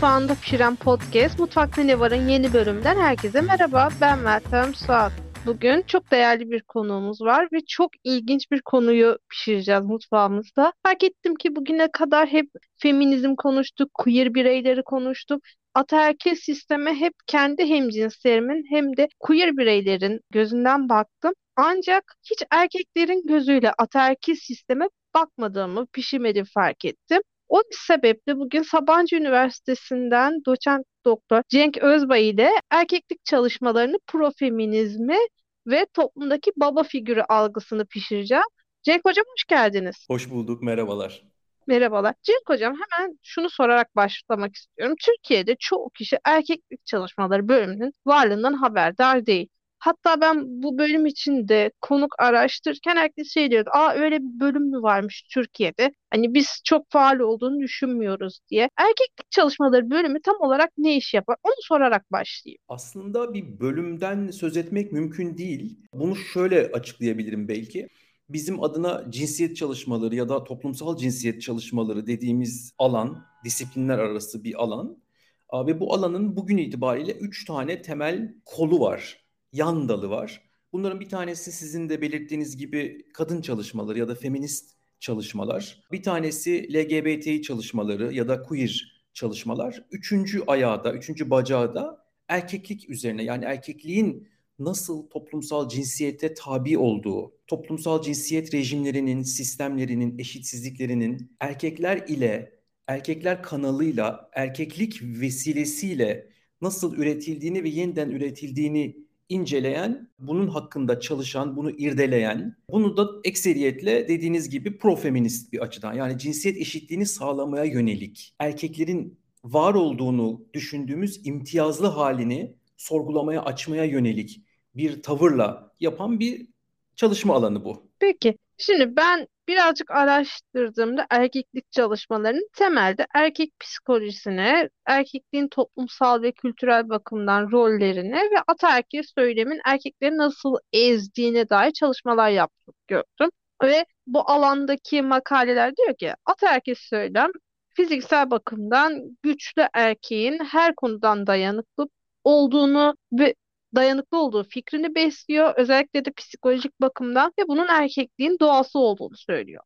Mutfağında Pişiren Podcast Mutfakta Ne Var'ın yeni bölümünden herkese merhaba. Ben Meltem Suat. Bugün çok değerli bir konuğumuz var ve çok ilginç bir konuyu pişireceğiz mutfağımızda. Fark ettim ki bugüne kadar hep feminizm konuştuk, queer bireyleri konuştuk. Ataerkil sisteme hep kendi hemcinslerimin hem de queer bireylerin gözünden baktım. Ancak hiç erkeklerin gözüyle ataerkil sisteme bakmadığımı, pişirmediğimi fark ettim. O sebeple bugün Sabancı Üniversitesi'nden doçent doktor Cenk Özbay ile erkeklik çalışmalarını, profeminizmi ve toplumdaki baba figürü algısını pişireceğim. Cenk Hocam hoş geldiniz. Hoş bulduk, merhabalar. Merhabalar. Cenk Hocam hemen şunu sorarak başlamak istiyorum. Türkiye'de çoğu kişi erkeklik çalışmaları bölümünün varlığından haberdar değil. Hatta ben bu bölüm için de konuk araştırırken herkes şey diyordu. Aa öyle bir bölüm mü varmış Türkiye'de? Hani biz çok faal olduğunu düşünmüyoruz diye. Erkeklik çalışmaları bölümü tam olarak ne iş yapar? Onu sorarak başlayayım. Aslında bir bölümden söz etmek mümkün değil. Bunu şöyle açıklayabilirim belki. Bizim adına cinsiyet çalışmaları ya da toplumsal cinsiyet çalışmaları dediğimiz alan, disiplinler arası bir alan. Ve bu alanın bugün itibariyle üç tane temel kolu var yan dalı var. Bunların bir tanesi sizin de belirttiğiniz gibi kadın çalışmaları ya da feminist çalışmalar. Bir tanesi LGBT çalışmaları ya da queer çalışmalar. Üçüncü ayağı da, üçüncü bacağı da erkeklik üzerine yani erkekliğin nasıl toplumsal cinsiyete tabi olduğu, toplumsal cinsiyet rejimlerinin, sistemlerinin, eşitsizliklerinin erkekler ile, erkekler kanalıyla, erkeklik vesilesiyle nasıl üretildiğini ve yeniden üretildiğini inceleyen, bunun hakkında çalışan, bunu irdeleyen, bunu da ekseriyetle dediğiniz gibi profeminist bir açıdan yani cinsiyet eşitliğini sağlamaya yönelik erkeklerin var olduğunu düşündüğümüz imtiyazlı halini sorgulamaya, açmaya yönelik bir tavırla yapan bir çalışma alanı bu. Peki, şimdi ben birazcık araştırdığımda erkeklik çalışmalarının temelde erkek psikolojisine, erkekliğin toplumsal ve kültürel bakımdan rollerine ve ataerkil söylemin erkekleri nasıl ezdiğine dair çalışmalar yaptım gördüm. Ve bu alandaki makaleler diyor ki ataerkil söylem fiziksel bakımdan güçlü erkeğin her konudan dayanıklı olduğunu ve dayanıklı olduğu fikrini besliyor. Özellikle de psikolojik bakımdan ve bunun erkekliğin doğası olduğunu söylüyor.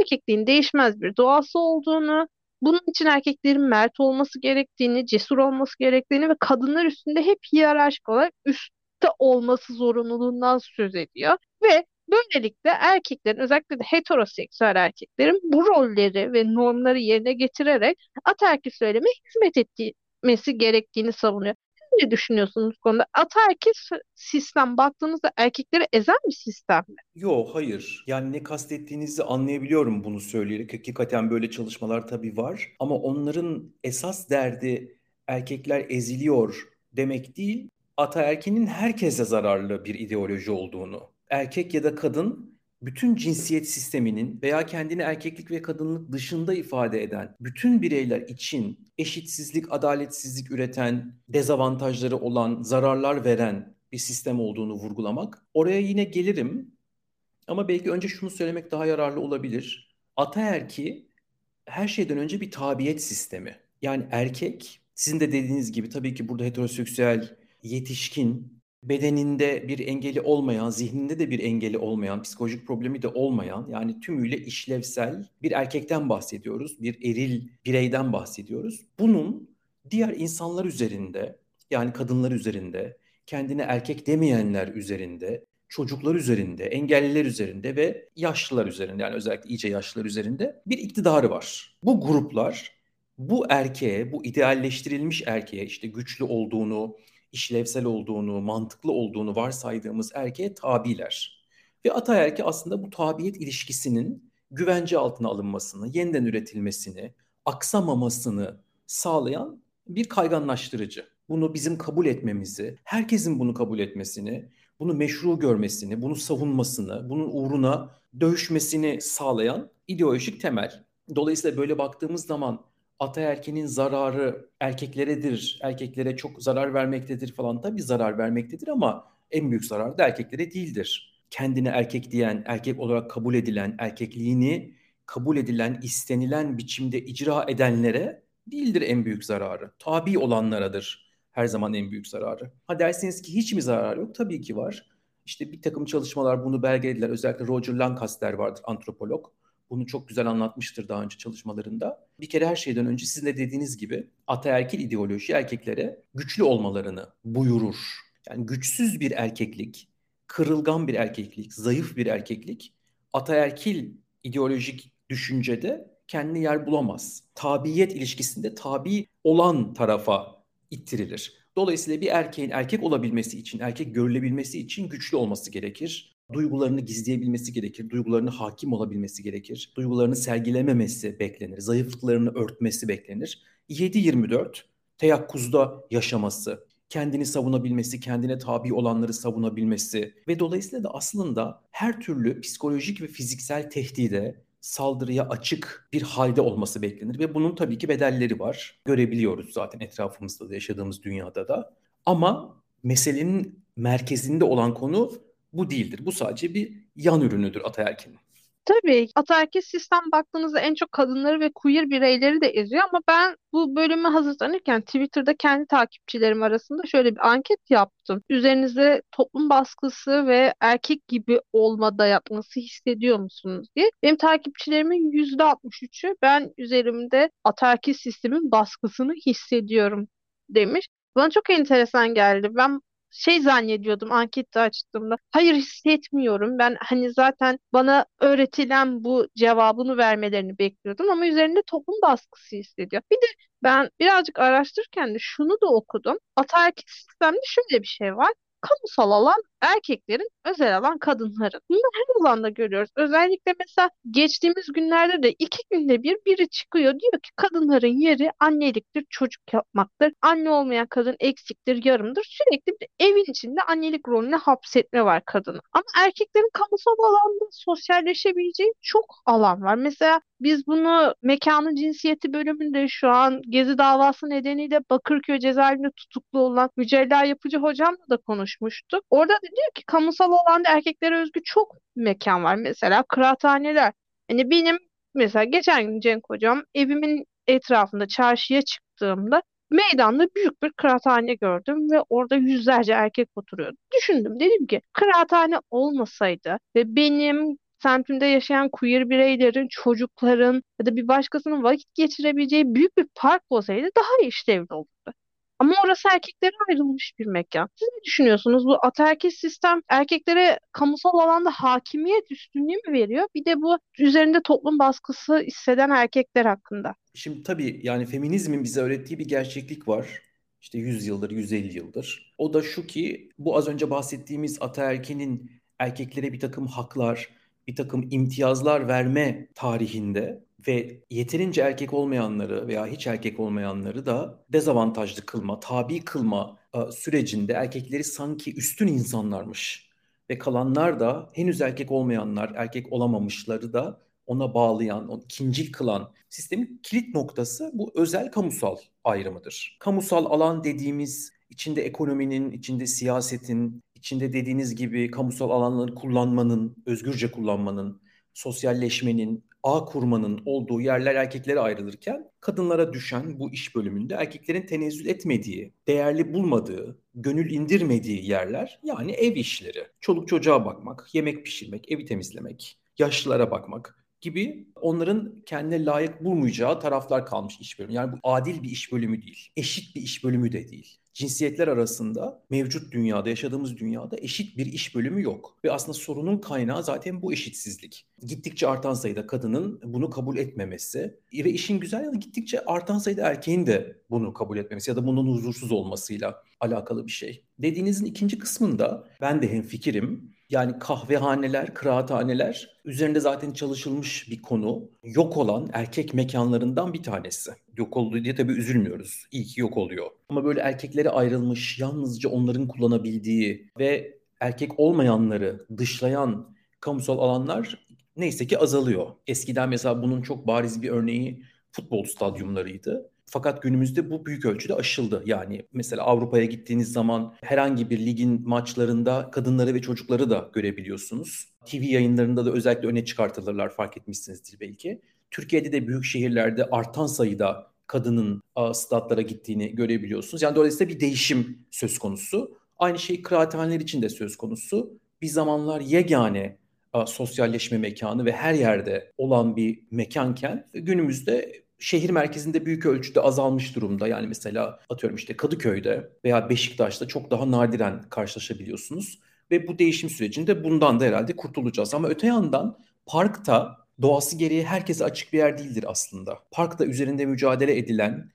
Erkekliğin değişmez bir doğası olduğunu, bunun için erkeklerin mert olması gerektiğini, cesur olması gerektiğini ve kadınlar üstünde hep hiyerarşik olarak üstte olması zorunluluğundan söz ediyor. Ve böylelikle erkeklerin özellikle de heteroseksüel erkeklerin bu rolleri ve normları yerine getirerek ataerkil söyleme hizmet etmesi gerektiğini savunuyor ne düşünüyorsunuz bu konuda? Ataerkil sistem baktığınızda erkekleri ezen bir sistem mi? Yok hayır. Yani ne kastettiğinizi anlayabiliyorum bunu söyleyerek. Hakikaten böyle çalışmalar tabii var. Ama onların esas derdi erkekler eziliyor demek değil. Ataerkinin herkese zararlı bir ideoloji olduğunu. Erkek ya da kadın bütün cinsiyet sisteminin veya kendini erkeklik ve kadınlık dışında ifade eden bütün bireyler için eşitsizlik, adaletsizlik üreten, dezavantajları olan, zararlar veren bir sistem olduğunu vurgulamak. Oraya yine gelirim ama belki önce şunu söylemek daha yararlı olabilir. Ataerki her şeyden önce bir tabiyet sistemi. Yani erkek sizin de dediğiniz gibi tabii ki burada heteroseksüel, yetişkin, bedeninde bir engeli olmayan, zihninde de bir engeli olmayan, psikolojik problemi de olmayan yani tümüyle işlevsel bir erkekten bahsediyoruz. Bir eril bireyden bahsediyoruz. Bunun diğer insanlar üzerinde yani kadınlar üzerinde, kendine erkek demeyenler üzerinde, çocuklar üzerinde, engelliler üzerinde ve yaşlılar üzerinde yani özellikle iyice yaşlılar üzerinde bir iktidarı var. Bu gruplar bu erkeğe, bu idealleştirilmiş erkeğe işte güçlü olduğunu, işlevsel olduğunu, mantıklı olduğunu varsaydığımız erkeğe tabiler. Ve ataerki aslında bu tabiyet ilişkisinin güvence altına alınmasını, yeniden üretilmesini, aksamamasını sağlayan bir kayganlaştırıcı. Bunu bizim kabul etmemizi, herkesin bunu kabul etmesini, bunu meşru görmesini, bunu savunmasını, bunun uğruna dövüşmesini sağlayan ideolojik temel. Dolayısıyla böyle baktığımız zaman ataerkinin zararı erkekleredir, erkeklere çok zarar vermektedir falan tabii zarar vermektedir ama en büyük zarar da erkeklere değildir. Kendine erkek diyen, erkek olarak kabul edilen, erkekliğini kabul edilen, istenilen biçimde icra edenlere değildir en büyük zararı. Tabi olanlaradır her zaman en büyük zararı. Ha dersiniz ki hiç mi zarar yok? Tabii ki var. İşte bir takım çalışmalar bunu belgelediler. Özellikle Roger Lancaster vardır antropolog. Bunu çok güzel anlatmıştır daha önce çalışmalarında. Bir kere her şeyden önce sizin de dediğiniz gibi ataerkil ideoloji erkeklere güçlü olmalarını buyurur. Yani güçsüz bir erkeklik, kırılgan bir erkeklik, zayıf bir erkeklik ataerkil ideolojik düşüncede kendi yer bulamaz. Tabiyet ilişkisinde tabi olan tarafa ittirilir. Dolayısıyla bir erkeğin erkek olabilmesi için, erkek görülebilmesi için güçlü olması gerekir. Duygularını gizleyebilmesi gerekir, duygularını hakim olabilmesi gerekir, duygularını sergilememesi beklenir, zayıflıklarını örtmesi beklenir. 7-24 teyakkuzda yaşaması, kendini savunabilmesi, kendine tabi olanları savunabilmesi ve dolayısıyla da aslında her türlü psikolojik ve fiziksel tehdide, saldırıya açık bir halde olması beklenir ve bunun tabii ki bedelleri var. Görebiliyoruz zaten etrafımızda da yaşadığımız dünyada da. Ama meselenin merkezinde olan konu bu değildir. Bu sadece bir yan ürünüdür ataerkinin. Tabii ataerkil sistem baktığınızda en çok kadınları ve queer bireyleri de eziyor ama ben bu bölümü hazırlanırken Twitter'da kendi takipçilerim arasında şöyle bir anket yaptım. Üzerinizde toplum baskısı ve erkek gibi olma dayatması hissediyor musunuz diye. Benim takipçilerimin %63'ü ben üzerimde ataerkil sistemin baskısını hissediyorum demiş. Bana çok enteresan geldi. Ben şey zannediyordum ankette açtığımda. Hayır hissetmiyorum. Ben hani zaten bana öğretilen bu cevabını vermelerini bekliyordum ama üzerinde toplum baskısı hissediyor. Bir de ben birazcık araştırırken de şunu da okudum. Ataerkil sistemde şöyle bir şey var kamusal alan erkeklerin, özel alan kadınların. Bunu her alanda görüyoruz. Özellikle mesela geçtiğimiz günlerde de iki günde bir biri çıkıyor diyor ki kadınların yeri anneliktir, çocuk yapmaktır. Anne olmayan kadın eksiktir, yarımdır. Sürekli bir evin içinde annelik rolüne hapsetme var kadını. Ama erkeklerin kamusal alanda sosyalleşebileceği çok alan var. Mesela biz bunu mekanın cinsiyeti bölümünde şu an Gezi davası nedeniyle Bakırköy cezaevinde tutuklu olan Mücella Yapıcı hocamla da konuşmuştuk. Orada da diyor ki kamusal alanda erkeklere özgü çok mekan var. Mesela kıraathaneler. Hani benim mesela geçen gün Cenk hocam evimin etrafında çarşıya çıktığımda meydanda büyük bir kıraathane gördüm ve orada yüzlerce erkek oturuyordu. Düşündüm dedim ki kıraathane olmasaydı ve benim semtimde yaşayan queer bireylerin, çocukların ya da bir başkasının vakit geçirebileceği büyük bir park olsaydı daha işlevli olurdu. Ama orası erkeklere ayrılmış bir mekan. Siz ne düşünüyorsunuz? Bu ataerkil sistem erkeklere kamusal alanda hakimiyet üstünlüğü mü veriyor? Bir de bu üzerinde toplum baskısı hisseden erkekler hakkında. Şimdi tabii yani feminizmin bize öğrettiği bir gerçeklik var. İşte 100 yıldır, 150 yıldır. O da şu ki bu az önce bahsettiğimiz ataerkinin erkeklere bir takım haklar, bir takım imtiyazlar verme tarihinde ve yeterince erkek olmayanları veya hiç erkek olmayanları da dezavantajlı kılma, tabi kılma e, sürecinde erkekleri sanki üstün insanlarmış ve kalanlar da henüz erkek olmayanlar, erkek olamamışları da ona bağlayan, o ikincil kılan sistemin kilit noktası bu özel kamusal ayrımıdır. Kamusal alan dediğimiz içinde ekonominin, içinde siyasetin, içinde dediğiniz gibi kamusal alanları kullanmanın, özgürce kullanmanın, sosyalleşmenin, ağ kurmanın olduğu yerler erkeklere ayrılırken kadınlara düşen bu iş bölümünde erkeklerin tenezzül etmediği, değerli bulmadığı, gönül indirmediği yerler yani ev işleri. Çoluk çocuğa bakmak, yemek pişirmek, evi temizlemek, yaşlılara bakmak gibi onların kendine layık bulmayacağı taraflar kalmış iş bölümü. Yani bu adil bir iş bölümü değil, eşit bir iş bölümü de değil cinsiyetler arasında mevcut dünyada, yaşadığımız dünyada eşit bir iş bölümü yok. Ve aslında sorunun kaynağı zaten bu eşitsizlik. Gittikçe artan sayıda kadının bunu kabul etmemesi ve işin güzel yanı gittikçe artan sayıda erkeğin de bunu kabul etmemesi ya da bunun huzursuz olmasıyla alakalı bir şey. Dediğinizin ikinci kısmında ben de hem fikrim yani kahvehaneler, kıraathaneler üzerinde zaten çalışılmış bir konu. Yok olan erkek mekanlarından bir tanesi. Yok oldu diye tabii üzülmüyoruz. İyi ki yok oluyor. Ama böyle erkeklere ayrılmış, yalnızca onların kullanabildiği ve erkek olmayanları dışlayan kamusal alanlar neyse ki azalıyor. Eskiden mesela bunun çok bariz bir örneği futbol stadyumlarıydı. Fakat günümüzde bu büyük ölçüde aşıldı. Yani mesela Avrupa'ya gittiğiniz zaman herhangi bir ligin maçlarında kadınları ve çocukları da görebiliyorsunuz. TV yayınlarında da özellikle öne çıkartılırlar fark etmişsinizdir belki. Türkiye'de de büyük şehirlerde artan sayıda kadının statlara gittiğini görebiliyorsunuz. Yani dolayısıyla bir değişim söz konusu. Aynı şey kıraathaneler için de söz konusu. Bir zamanlar yegane sosyalleşme mekanı ve her yerde olan bir mekanken günümüzde şehir merkezinde büyük ölçüde azalmış durumda. Yani mesela atıyorum işte Kadıköy'de veya Beşiktaş'ta çok daha nadiren karşılaşabiliyorsunuz. Ve bu değişim sürecinde bundan da herhalde kurtulacağız. Ama öte yandan parkta doğası gereği herkese açık bir yer değildir aslında. Parkta üzerinde mücadele edilen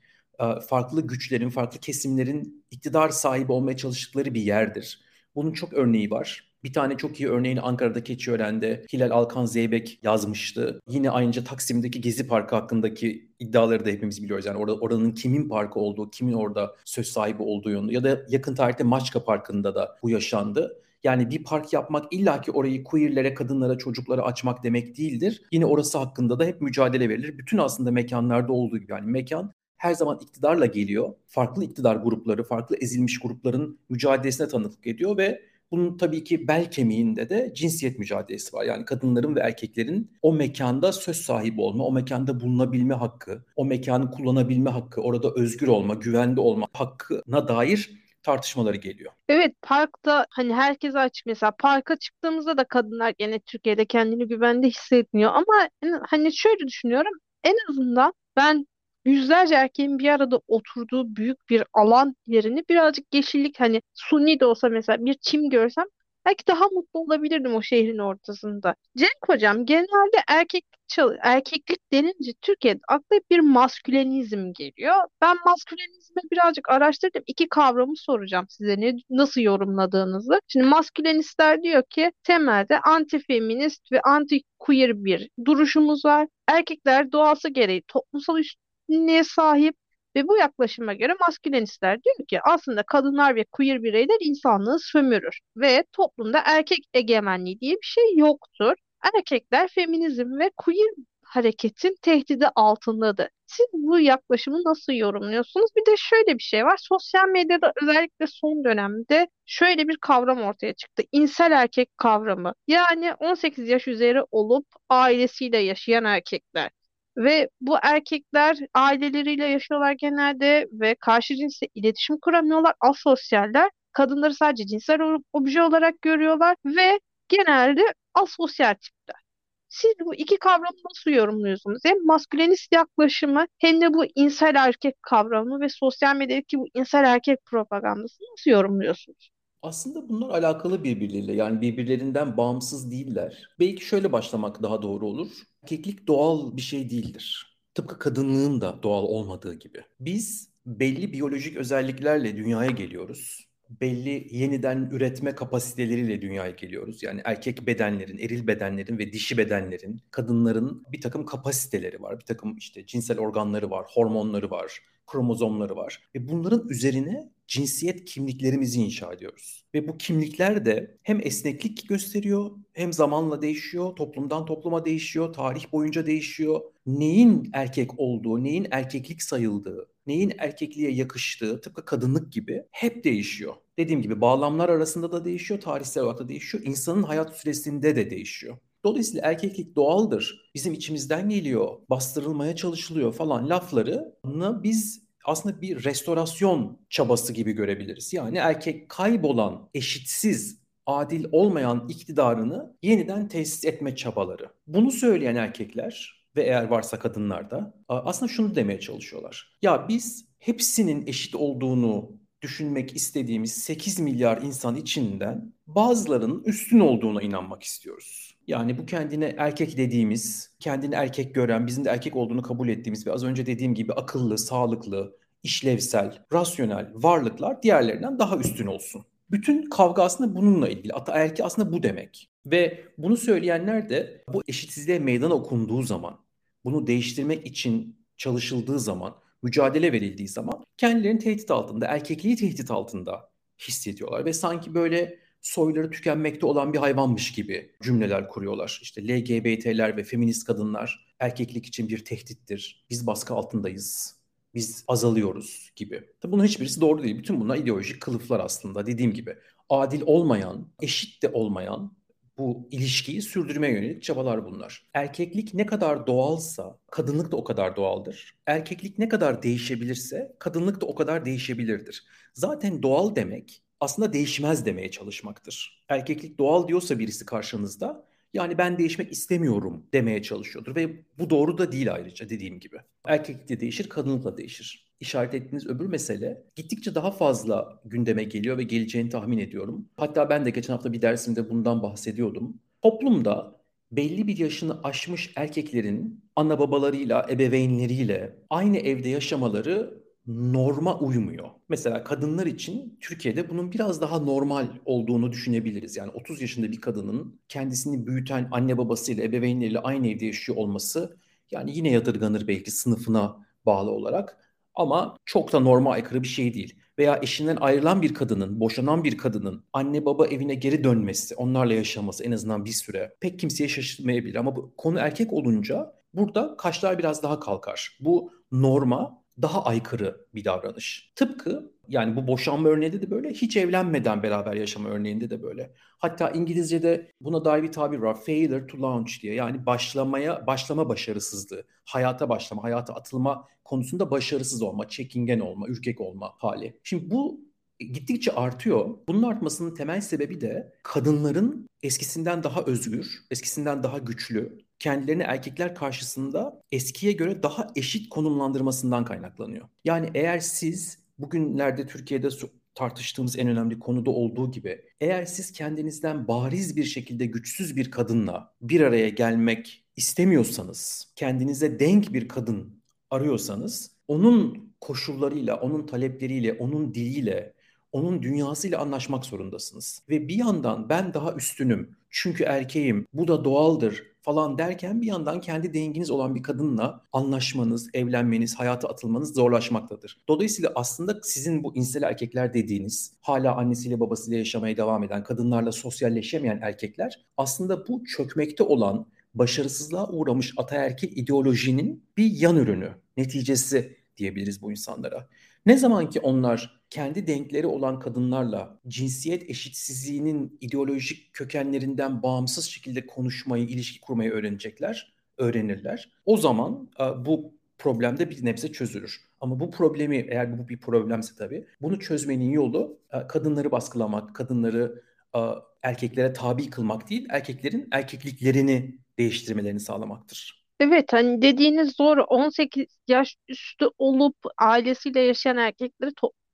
farklı güçlerin, farklı kesimlerin iktidar sahibi olmaya çalıştıkları bir yerdir. Bunun çok örneği var. Bir tane çok iyi örneğini Ankara'da Keçiören'de Hilal Alkan Zeybek yazmıştı. Yine aynıca Taksim'deki Gezi Parkı hakkındaki iddiaları da hepimiz biliyoruz. Yani orada oranın kimin parkı olduğu, kimin orada söz sahibi olduğu yönü ya da yakın tarihte Maçka Parkı'nda da bu yaşandı. Yani bir park yapmak illaki orayı queerlere, kadınlara, çocuklara açmak demek değildir. Yine orası hakkında da hep mücadele verilir. Bütün aslında mekanlarda olduğu gibi yani mekan her zaman iktidarla geliyor. Farklı iktidar grupları, farklı ezilmiş grupların mücadelesine tanıklık ediyor ve bunun tabii ki bel kemiğinde de cinsiyet mücadelesi var. Yani kadınların ve erkeklerin o mekanda söz sahibi olma, o mekanda bulunabilme hakkı, o mekanı kullanabilme hakkı, orada özgür olma, güvende olma hakkına dair tartışmaları geliyor. Evet parkta hani herkese açık mesela parka çıktığımızda da kadınlar gene Türkiye'de kendini güvende hissetmiyor ama hani şöyle düşünüyorum en azından ben yüzlerce erkeğin bir arada oturduğu büyük bir alan yerini birazcık yeşillik hani suni de olsa mesela bir çim görsem belki daha mutlu olabilirdim o şehrin ortasında. Cenk hocam genelde erkek erkeklik denince Türkiye'de akla bir maskülenizm geliyor. Ben maskülenizmi birazcık araştırdım. İki kavramı soracağım size ne, nasıl yorumladığınızı. Şimdi maskülenistler diyor ki temelde anti-feminist ve anti-queer bir duruşumuz var. Erkekler doğası gereği toplumsal üstünlüğe sahip ve bu yaklaşıma göre maskülenistler diyor ki aslında kadınlar ve queer bireyler insanlığı sömürür ve toplumda erkek egemenliği diye bir şey yoktur. Erkekler feminizm ve queer hareketin tehdidi altındadır. Siz bu yaklaşımı nasıl yorumluyorsunuz? Bir de şöyle bir şey var. Sosyal medyada özellikle son dönemde şöyle bir kavram ortaya çıktı. İnsel erkek kavramı. Yani 18 yaş üzeri olup ailesiyle yaşayan erkekler. Ve bu erkekler aileleriyle yaşıyorlar genelde ve karşı cinsle iletişim kuramıyorlar. Asosyaller. Kadınları sadece cinsel obje olarak görüyorlar ve genelde asosyal tipler. Siz bu iki kavramı nasıl yorumluyorsunuz? Hem maskülenist yaklaşımı hem de bu insel erkek kavramı ve sosyal medyadaki bu insel erkek propagandasını nasıl yorumluyorsunuz? Aslında bunlar alakalı birbirleriyle yani birbirlerinden bağımsız değiller. Belki şöyle başlamak daha doğru olur. Erkeklik doğal bir şey değildir. Tıpkı kadınlığın da doğal olmadığı gibi. Biz belli biyolojik özelliklerle dünyaya geliyoruz. Belli yeniden üretme kapasiteleriyle dünyaya geliyoruz. Yani erkek bedenlerin, eril bedenlerin ve dişi bedenlerin, kadınların bir takım kapasiteleri var. Bir takım işte cinsel organları var, hormonları var, kromozomları var. Ve bunların üzerine cinsiyet kimliklerimizi inşa ediyoruz. Ve bu kimlikler de hem esneklik gösteriyor hem zamanla değişiyor, toplumdan topluma değişiyor, tarih boyunca değişiyor. Neyin erkek olduğu, neyin erkeklik sayıldığı, neyin erkekliğe yakıştığı tıpkı kadınlık gibi hep değişiyor. Dediğim gibi bağlamlar arasında da değişiyor, tarihsel olarak da değişiyor, insanın hayat süresinde de değişiyor. Dolayısıyla erkeklik doğaldır, bizim içimizden geliyor, bastırılmaya çalışılıyor falan laflarını biz aslında bir restorasyon çabası gibi görebiliriz. Yani erkek kaybolan, eşitsiz, adil olmayan iktidarını yeniden tesis etme çabaları. Bunu söyleyen erkekler ve eğer varsa kadınlar da aslında şunu demeye çalışıyorlar. Ya biz hepsinin eşit olduğunu düşünmek istediğimiz 8 milyar insan içinden bazılarının üstün olduğuna inanmak istiyoruz. Yani bu kendine erkek dediğimiz, kendini erkek gören, bizim de erkek olduğunu kabul ettiğimiz ve az önce dediğim gibi akıllı, sağlıklı, işlevsel, rasyonel varlıklar diğerlerinden daha üstün olsun. Bütün kavga aslında bununla ilgili. Ataerki aslında bu demek. Ve bunu söyleyenler de bu eşitsizliğe meydan okunduğu zaman, bunu değiştirmek için çalışıldığı zaman, mücadele verildiği zaman kendilerini tehdit altında, erkekliği tehdit altında hissediyorlar. Ve sanki böyle soyları tükenmekte olan bir hayvanmış gibi cümleler kuruyorlar. İşte LGBT'ler ve feminist kadınlar erkeklik için bir tehdittir. Biz baskı altındayız. Biz azalıyoruz gibi. Tabii bunun hiçbirisi doğru değil. Bütün bunlar ideolojik kılıflar aslında dediğim gibi. Adil olmayan, eşit de olmayan bu ilişkiyi sürdürmeye yönelik çabalar bunlar. Erkeklik ne kadar doğalsa kadınlık da o kadar doğaldır. Erkeklik ne kadar değişebilirse kadınlık da o kadar değişebilirdir. Zaten doğal demek aslında değişmez demeye çalışmaktır. Erkeklik doğal diyorsa birisi karşınızda yani ben değişmek istemiyorum demeye çalışıyordur ve bu doğru da değil ayrıca dediğim gibi. Erkeklik de değişir, kadınlık da değişir. İşaret ettiğiniz öbür mesele gittikçe daha fazla gündeme geliyor ve geleceğini tahmin ediyorum. Hatta ben de geçen hafta bir dersimde bundan bahsediyordum. Toplumda belli bir yaşını aşmış erkeklerin ana babalarıyla, ebeveynleriyle aynı evde yaşamaları norma uymuyor. Mesela kadınlar için Türkiye'de bunun biraz daha normal olduğunu düşünebiliriz. Yani 30 yaşında bir kadının kendisini büyüten anne babasıyla, ebeveynleriyle aynı evde yaşıyor olması yani yine yadırganır belki sınıfına bağlı olarak. Ama çok da normal aykırı bir şey değil. Veya eşinden ayrılan bir kadının, boşanan bir kadının anne baba evine geri dönmesi, onlarla yaşaması en azından bir süre pek kimseye şaşırtmayabilir. Ama bu konu erkek olunca burada kaşlar biraz daha kalkar. Bu norma daha aykırı bir davranış. Tıpkı yani bu boşanma örneğinde de böyle, hiç evlenmeden beraber yaşama örneğinde de böyle. Hatta İngilizce'de buna dair bir tabir var. Failure to launch diye. Yani başlamaya başlama başarısızlığı. Hayata başlama, hayata atılma konusunda başarısız olma, çekingen olma, ürkek olma hali. Şimdi bu gittikçe artıyor. Bunun artmasının temel sebebi de kadınların eskisinden daha özgür, eskisinden daha güçlü, kendilerini erkekler karşısında eskiye göre daha eşit konumlandırmasından kaynaklanıyor. Yani eğer siz bugünlerde Türkiye'de tartıştığımız en önemli konuda olduğu gibi eğer siz kendinizden bariz bir şekilde güçsüz bir kadınla bir araya gelmek istemiyorsanız, kendinize denk bir kadın arıyorsanız onun koşullarıyla, onun talepleriyle, onun diliyle, onun dünyasıyla anlaşmak zorundasınız. Ve bir yandan ben daha üstünüm çünkü erkeğim bu da doğaldır falan derken bir yandan kendi denginiz olan bir kadınla anlaşmanız, evlenmeniz, hayata atılmanız zorlaşmaktadır. Dolayısıyla aslında sizin bu insel erkekler dediğiniz, hala annesiyle babasıyla yaşamaya devam eden, kadınlarla sosyalleşemeyen erkekler aslında bu çökmekte olan başarısızlığa uğramış ataerkil ideolojinin bir yan ürünü, neticesi diyebiliriz bu insanlara. Ne zaman ki onlar kendi denkleri olan kadınlarla cinsiyet eşitsizliğinin ideolojik kökenlerinden bağımsız şekilde konuşmayı, ilişki kurmayı öğrenecekler, öğrenirler. O zaman e, bu problem de bir nebze çözülür. Ama bu problemi eğer bu bir problemse tabii bunu çözmenin yolu e, kadınları baskılamak, kadınları e, erkeklere tabi kılmak değil, erkeklerin erkekliklerini değiştirmelerini sağlamaktır. Evet hani dediğiniz doğru 18 yaş üstü olup ailesiyle yaşayan erkekleri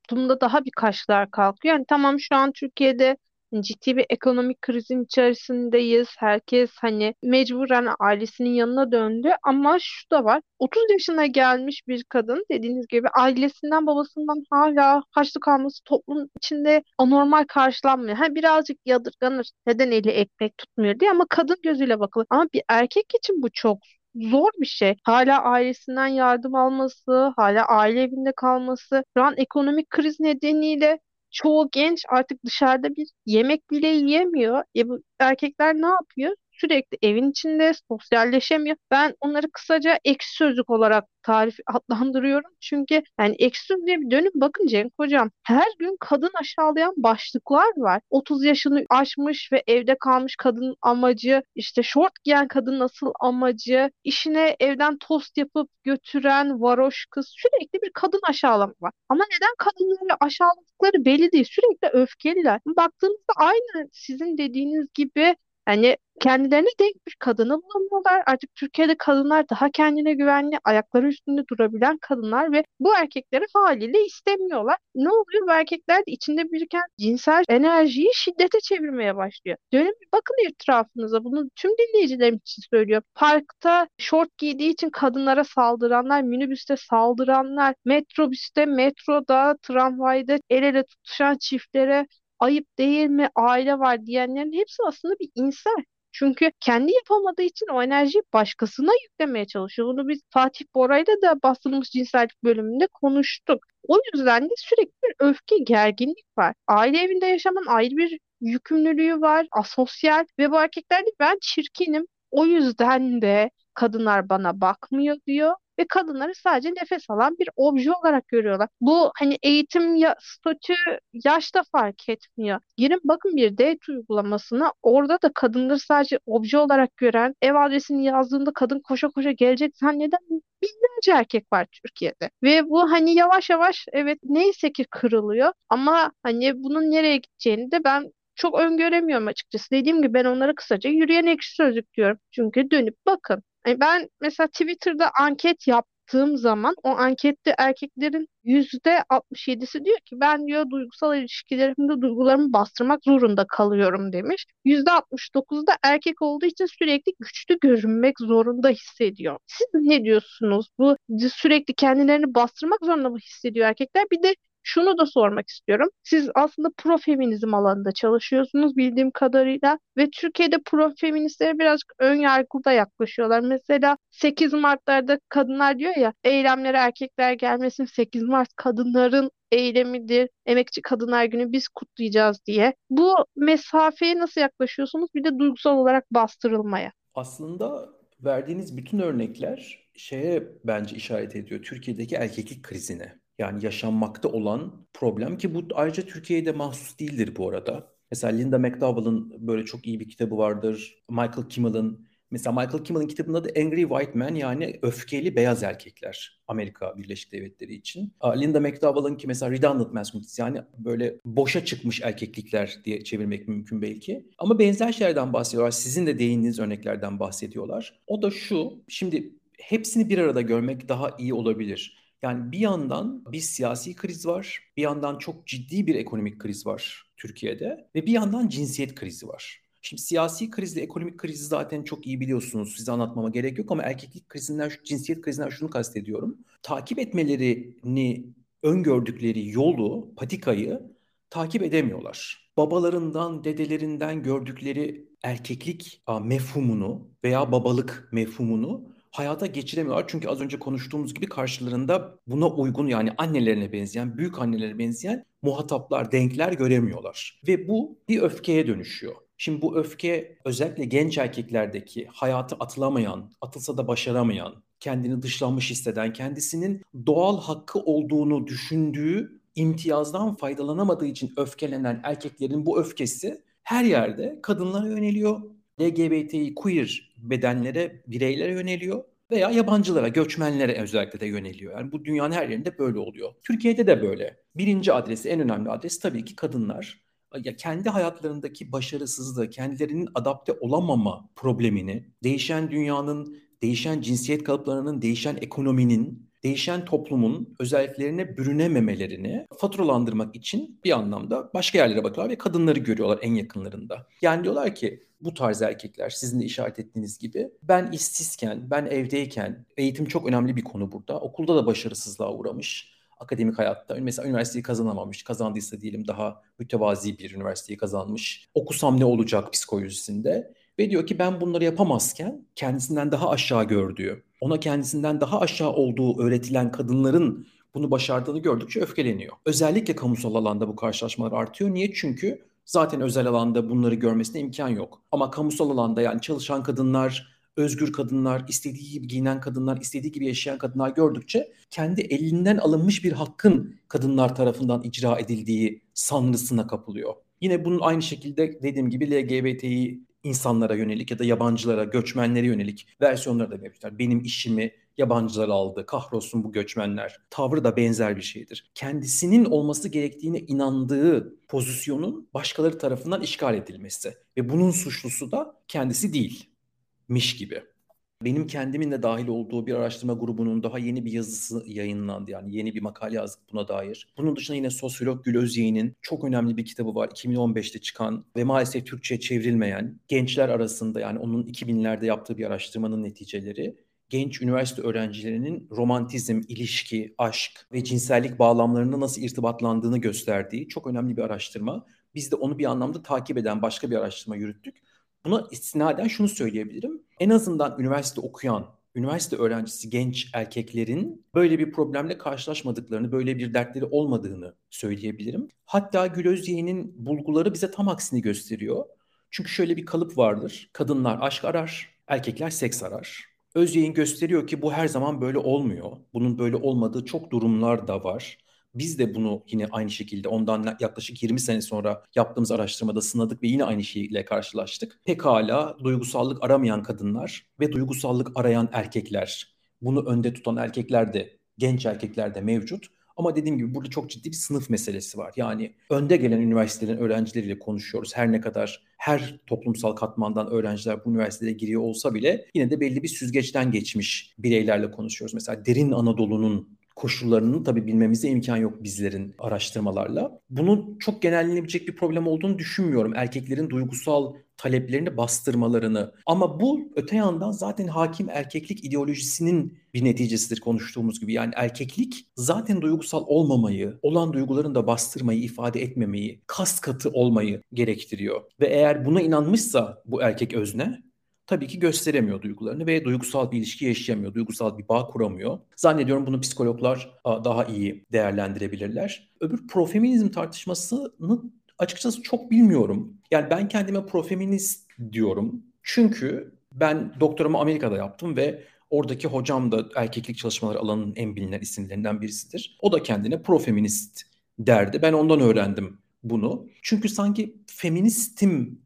toplumda daha bir kaşlar kalkıyor. Yani tamam şu an Türkiye'de ciddi bir ekonomik krizin içerisindeyiz. Herkes hani mecburen ailesinin yanına döndü ama şu da var. 30 yaşına gelmiş bir kadın dediğiniz gibi ailesinden babasından hala harçlık alması toplum içinde anormal karşılanmıyor. Ha birazcık yadırganır. Neden eli ekmek tutmuyor diye ama kadın gözüyle bakılır. Ama bir erkek için bu çok zor bir şey. Hala ailesinden yardım alması, hala aile evinde kalması, şu an ekonomik kriz nedeniyle çoğu genç artık dışarıda bir yemek bile yiyemiyor. E bu erkekler ne yapıyor? Sürekli evin içinde sosyalleşemiyor. Ben onları kısaca ekşi sözlük olarak tarif adlandırıyorum. Çünkü yani ekşi sözlüğe bir dönüp bakın Cenk hocam. Her gün kadın aşağılayan başlıklar var. 30 yaşını aşmış ve evde kalmış kadın amacı, işte şort giyen kadın nasıl amacı, işine evden tost yapıp götüren varoş kız sürekli bir kadın aşağılama var. Ama neden kadınları aşağıladıkları belli değil. Sürekli öfkeliler. Baktığınızda aynı sizin dediğiniz gibi yani kendilerine denk bir kadını bulamıyorlar. Artık Türkiye'de kadınlar daha kendine güvenli, ayakları üstünde durabilen kadınlar ve bu erkekleri haliyle istemiyorlar. Ne oluyor? Bu erkekler de içinde biriken cinsel enerjiyi şiddete çevirmeye başlıyor. Dönün bir bakın etrafınıza. Bunu tüm dinleyicilerim için söylüyor. Parkta şort giydiği için kadınlara saldıranlar, minibüste saldıranlar, metrobüste, metroda, tramvayda el ele tutuşan çiftlere ayıp değil mi, aile var diyenlerin hepsi aslında bir insan. Çünkü kendi yapamadığı için o enerjiyi başkasına yüklemeye çalışıyor. Bunu biz Fatih Bora'yla da bastırılmış cinsellik bölümünde konuştuk. O yüzden de sürekli bir öfke, gerginlik var. Aile evinde yaşamanın ayrı bir yükümlülüğü var, asosyal ve bu erkekler de ben çirkinim. O yüzden de kadınlar bana bakmıyor diyor. Ve kadınları sadece nefes alan bir obje olarak görüyorlar. Bu hani eğitim ya, statü yaşta fark etmiyor. Girin bakın bir date uygulamasına orada da kadınları sadece obje olarak gören ev adresini yazdığında kadın koşa koşa gelecek zanneden binlerce erkek var Türkiye'de. Ve bu hani yavaş yavaş evet neyse ki kırılıyor ama hani bunun nereye gideceğini de ben çok öngöremiyorum açıkçası. Dediğim gibi ben onlara kısaca yürüyen ekşi sözlük diyorum. Çünkü dönüp bakın. Yani ben mesela Twitter'da anket yaptığım zaman o ankette erkeklerin yüzde 67'si diyor ki ben diyor duygusal ilişkilerimde duygularımı bastırmak zorunda kalıyorum demiş. Yüzde 69 da erkek olduğu için sürekli güçlü görünmek zorunda hissediyor. Siz ne diyorsunuz? Bu sürekli kendilerini bastırmak zorunda mı hissediyor erkekler? Bir de şunu da sormak istiyorum. Siz aslında profeminizm alanında çalışıyorsunuz bildiğim kadarıyla ve Türkiye'de profeministlere birazcık ön yargıda yaklaşıyorlar. Mesela 8 Mart'larda kadınlar diyor ya eylemlere erkekler gelmesin 8 Mart kadınların eylemidir. Emekçi Kadınlar Günü biz kutlayacağız diye. Bu mesafeye nasıl yaklaşıyorsunuz? Bir de duygusal olarak bastırılmaya. Aslında verdiğiniz bütün örnekler şeye bence işaret ediyor. Türkiye'deki erkeklik krizine. Yani yaşanmakta olan problem ki bu ayrıca Türkiye'de mahsus değildir bu arada. Mesela Linda McDowell'ın böyle çok iyi bir kitabı vardır. Michael Kimmel'ın Mesela Michael Kimmel'ın kitabında da Angry White Men yani öfkeli beyaz erkekler Amerika Birleşik Devletleri için. Linda McDowell'ın ki mesela redundant masculinity yani böyle boşa çıkmış erkeklikler diye çevirmek mümkün belki. Ama benzer şeylerden bahsediyorlar. Sizin de değindiğiniz örneklerden bahsediyorlar. O da şu, şimdi hepsini bir arada görmek daha iyi olabilir. Yani bir yandan bir siyasi kriz var, bir yandan çok ciddi bir ekonomik kriz var Türkiye'de ve bir yandan cinsiyet krizi var. Şimdi siyasi krizle ekonomik krizi zaten çok iyi biliyorsunuz. Size anlatmama gerek yok ama erkeklik krizinden, cinsiyet krizinden şunu kastediyorum. Takip etmelerini öngördükleri yolu, patikayı takip edemiyorlar. Babalarından, dedelerinden gördükleri erkeklik mefhumunu veya babalık mefhumunu hayata geçiremiyorlar. Çünkü az önce konuştuğumuz gibi karşılarında buna uygun yani annelerine benzeyen, büyük annelerine benzeyen muhataplar, denkler göremiyorlar. Ve bu bir öfkeye dönüşüyor. Şimdi bu öfke özellikle genç erkeklerdeki hayatı atılamayan, atılsa da başaramayan, kendini dışlanmış hisseden, kendisinin doğal hakkı olduğunu düşündüğü imtiyazdan faydalanamadığı için öfkelenen erkeklerin bu öfkesi her yerde kadınlara yöneliyor, LGBTİ queer bedenlere, bireylere yöneliyor veya yabancılara, göçmenlere özellikle de yöneliyor. Yani bu dünyanın her yerinde böyle oluyor. Türkiye'de de böyle. Birinci adresi, en önemli adres tabii ki kadınlar. Ya kendi hayatlarındaki başarısızlığı, kendilerinin adapte olamama problemini, değişen dünyanın, değişen cinsiyet kalıplarının, değişen ekonominin, değişen toplumun özelliklerine bürünememelerini faturalandırmak için bir anlamda başka yerlere bakıyorlar ve kadınları görüyorlar en yakınlarında. Yani diyorlar ki bu tarz erkekler sizin de işaret ettiğiniz gibi ben işsizken, ben evdeyken eğitim çok önemli bir konu burada. Okulda da başarısızlığa uğramış akademik hayatta. Mesela üniversiteyi kazanamamış. Kazandıysa diyelim daha mütevazi bir üniversiteyi kazanmış. Okusam ne olacak psikolojisinde. Ve diyor ki ben bunları yapamazken kendisinden daha aşağı gördüğü, ona kendisinden daha aşağı olduğu öğretilen kadınların bunu başardığını gördükçe öfkeleniyor. Özellikle kamusal alanda bu karşılaşmalar artıyor. Niye? Çünkü zaten özel alanda bunları görmesine imkan yok. Ama kamusal alanda yani çalışan kadınlar, özgür kadınlar, istediği gibi giyinen kadınlar, istediği gibi yaşayan kadınlar gördükçe kendi elinden alınmış bir hakkın kadınlar tarafından icra edildiği sanrısına kapılıyor. Yine bunun aynı şekilde dediğim gibi LGBTİ insanlara yönelik ya da yabancılara, göçmenlere yönelik versiyonları da mevcutlar. Benim işimi yabancılar aldı, kahrolsun bu göçmenler. Tavrı da benzer bir şeydir. Kendisinin olması gerektiğine inandığı pozisyonun başkaları tarafından işgal edilmesi ve bunun suçlusu da kendisi değil, miş gibi. Benim kendimin de dahil olduğu bir araştırma grubunun daha yeni bir yazısı yayınlandı. Yani yeni bir makale yazdık buna dair. Bunun dışında yine sosyolog Gül Özyeğin'in çok önemli bir kitabı var. 2015'te çıkan ve maalesef Türkçe'ye çevrilmeyen gençler arasında yani onun 2000'lerde yaptığı bir araştırmanın neticeleri genç üniversite öğrencilerinin romantizm, ilişki, aşk ve cinsellik bağlamlarında nasıl irtibatlandığını gösterdiği çok önemli bir araştırma. Biz de onu bir anlamda takip eden başka bir araştırma yürüttük. Buna istinaden şunu söyleyebilirim. En azından üniversite okuyan, üniversite öğrencisi genç erkeklerin böyle bir problemle karşılaşmadıklarını, böyle bir dertleri olmadığını söyleyebilirim. Hatta Gül Özyeğin'in bulguları bize tam aksini gösteriyor. Çünkü şöyle bir kalıp vardır. Kadınlar aşk arar, erkekler seks arar. Özyeğin gösteriyor ki bu her zaman böyle olmuyor. Bunun böyle olmadığı çok durumlar da var. Biz de bunu yine aynı şekilde ondan yaklaşık 20 sene sonra yaptığımız araştırmada sınadık ve yine aynı şeyle karşılaştık. Pekala duygusallık aramayan kadınlar ve duygusallık arayan erkekler, bunu önde tutan erkekler de, genç erkekler de mevcut. Ama dediğim gibi burada çok ciddi bir sınıf meselesi var. Yani önde gelen üniversitelerin öğrencileriyle konuşuyoruz. Her ne kadar her toplumsal katmandan öğrenciler bu üniversiteye giriyor olsa bile yine de belli bir süzgeçten geçmiş bireylerle konuşuyoruz. Mesela derin Anadolu'nun koşullarını tabii bilmemize imkan yok bizlerin araştırmalarla. Bunun çok genellenebilecek bir problem olduğunu düşünmüyorum. Erkeklerin duygusal taleplerini bastırmalarını. Ama bu öte yandan zaten hakim erkeklik ideolojisinin bir neticesidir konuştuğumuz gibi. Yani erkeklik zaten duygusal olmamayı, olan duyguların da bastırmayı, ifade etmemeyi, kas katı olmayı gerektiriyor. Ve eğer buna inanmışsa bu erkek özne tabii ki gösteremiyor duygularını ve duygusal bir ilişki yaşayamıyor, duygusal bir bağ kuramıyor. Zannediyorum bunu psikologlar daha iyi değerlendirebilirler. Öbür profeminizm tartışmasını açıkçası çok bilmiyorum. Yani ben kendime profeminist diyorum. Çünkü ben doktoramı Amerika'da yaptım ve oradaki hocam da erkeklik çalışmaları alanının en bilinen isimlerinden birisidir. O da kendine profeminist derdi. Ben ondan öğrendim bunu. Çünkü sanki feministim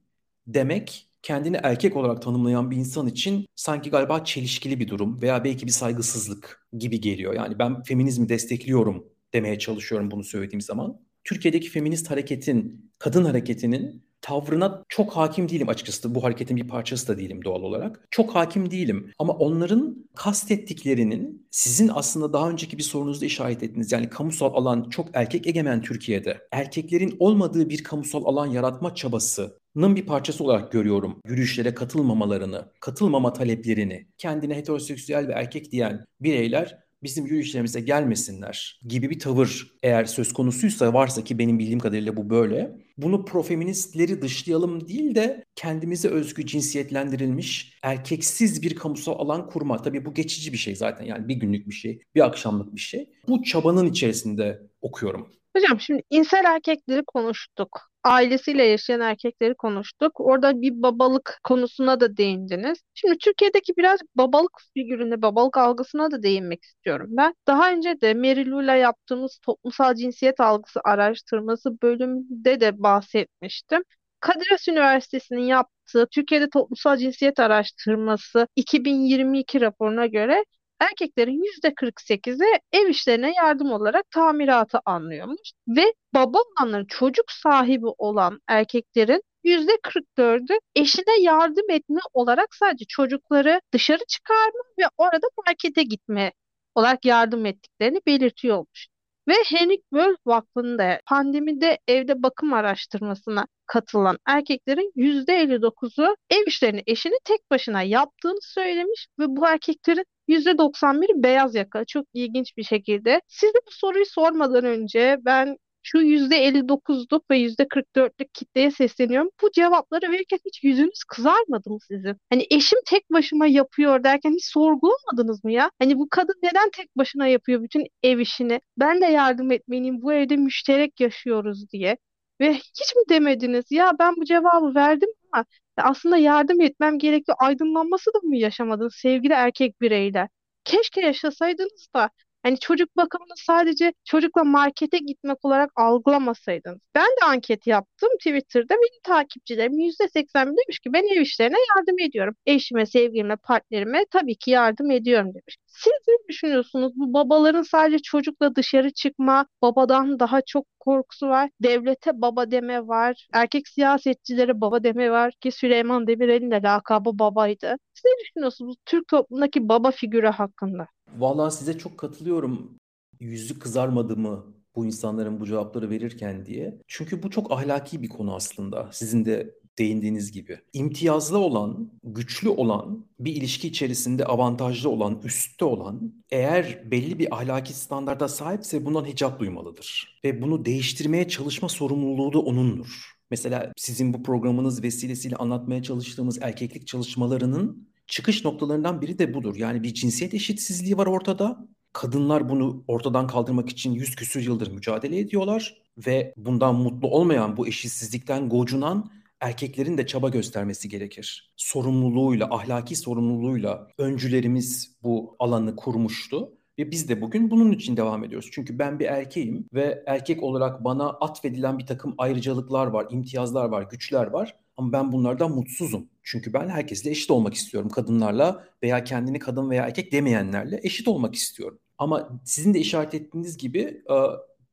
demek kendini erkek olarak tanımlayan bir insan için sanki galiba çelişkili bir durum veya belki bir saygısızlık gibi geliyor. Yani ben feminizmi destekliyorum demeye çalışıyorum bunu söylediğim zaman. Türkiye'deki feminist hareketin, kadın hareketinin tavrına çok hakim değilim açıkçası. Bu hareketin bir parçası da değilim doğal olarak. Çok hakim değilim. Ama onların kastettiklerinin sizin aslında daha önceki bir sorunuzda işaret ettiğiniz yani kamusal alan çok erkek egemen Türkiye'de erkeklerin olmadığı bir kamusal alan yaratma çabasının bir parçası olarak görüyorum. Yürüyüşlere katılmamalarını, katılmama taleplerini, kendine heteroseksüel ve erkek diyen bireyler bizim yürüyüşlerimize gelmesinler gibi bir tavır eğer söz konusuysa varsa ki benim bildiğim kadarıyla bu böyle. Bunu profeministleri dışlayalım değil de kendimize özgü cinsiyetlendirilmiş erkeksiz bir kamusal alan kurma. Tabii bu geçici bir şey zaten yani bir günlük bir şey, bir akşamlık bir şey. Bu çabanın içerisinde okuyorum. Hocam şimdi insel erkekleri konuştuk. Ailesiyle yaşayan erkekleri konuştuk. Orada bir babalık konusuna da değindiniz. Şimdi Türkiye'deki biraz babalık figürüne, babalık algısına da değinmek istiyorum ben. Daha önce de Mary Lou'yla yaptığımız toplumsal cinsiyet algısı araştırması bölümünde de bahsetmiştim. Kadir Has Üniversitesi'nin yaptığı Türkiye'de toplumsal cinsiyet araştırması 2022 raporuna göre erkeklerin %48'i ev işlerine yardım olarak tamiratı anlıyormuş ve baba olanların çocuk sahibi olan erkeklerin %44'ü eşine yardım etme olarak sadece çocukları dışarı çıkarma ve orada markete gitme olarak yardım ettiklerini belirtiyormuş. Ve Henrik Böll Vakfı'nda pandemide evde bakım araştırmasına katılan erkeklerin %59'u ev işlerini eşini tek başına yaptığını söylemiş ve bu erkeklerin %91 beyaz yaka. Çok ilginç bir şekilde. Size bu soruyu sormadan önce ben şu %59'luk ve %44'lük kitleye sesleniyorum. Bu cevapları verirken hiç yüzünüz kızarmadı mı sizin? Hani eşim tek başıma yapıyor derken hiç sorgulamadınız mı ya? Hani bu kadın neden tek başına yapıyor bütün ev işini? Ben de yardım etmeliyim. Bu evde müşterek yaşıyoruz diye. Ve hiç mi demediniz ya ben bu cevabı verdim ama aslında yardım etmem gerekiyor. Aydınlanması da mı yaşamadınız sevgili erkek bireyler? Keşke yaşasaydınız da Hani çocuk bakımını sadece çocukla markete gitmek olarak algılamasaydınız. Ben de anket yaptım Twitter'da. Benim takipçilerim %80 demiş ki ben ev işlerine yardım ediyorum. Eşime, sevgilime, partnerime tabii ki yardım ediyorum demiş. Siz ne düşünüyorsunuz? Bu babaların sadece çocukla dışarı çıkma, babadan daha çok korkusu var. Devlete baba deme var. Erkek siyasetçilere baba deme var ki Süleyman Demirel'in de lakabı babaydı. Siz ne düşünüyorsunuz Türk toplumundaki baba figürü hakkında? Vallahi size çok katılıyorum. Yüzü kızarmadı mı bu insanların bu cevapları verirken diye. Çünkü bu çok ahlaki bir konu aslında. Sizin de değindiğiniz gibi. İmtiyazlı olan, güçlü olan, bir ilişki içerisinde avantajlı olan, üstte olan eğer belli bir ahlaki standarda sahipse bundan hicap duymalıdır. Ve bunu değiştirmeye çalışma sorumluluğu da onundur. Mesela sizin bu programınız vesilesiyle anlatmaya çalıştığımız erkeklik çalışmalarının çıkış noktalarından biri de budur. Yani bir cinsiyet eşitsizliği var ortada. Kadınlar bunu ortadan kaldırmak için yüz küsür yıldır mücadele ediyorlar ve bundan mutlu olmayan, bu eşitsizlikten gocunan erkeklerin de çaba göstermesi gerekir. Sorumluluğuyla, ahlaki sorumluluğuyla öncülerimiz bu alanı kurmuştu. Ve biz de bugün bunun için devam ediyoruz. Çünkü ben bir erkeğim ve erkek olarak bana atfedilen bir takım ayrıcalıklar var, imtiyazlar var, güçler var. Ama ben bunlardan mutsuzum. Çünkü ben herkesle eşit olmak istiyorum. Kadınlarla veya kendini kadın veya erkek demeyenlerle eşit olmak istiyorum. Ama sizin de işaret ettiğiniz gibi e,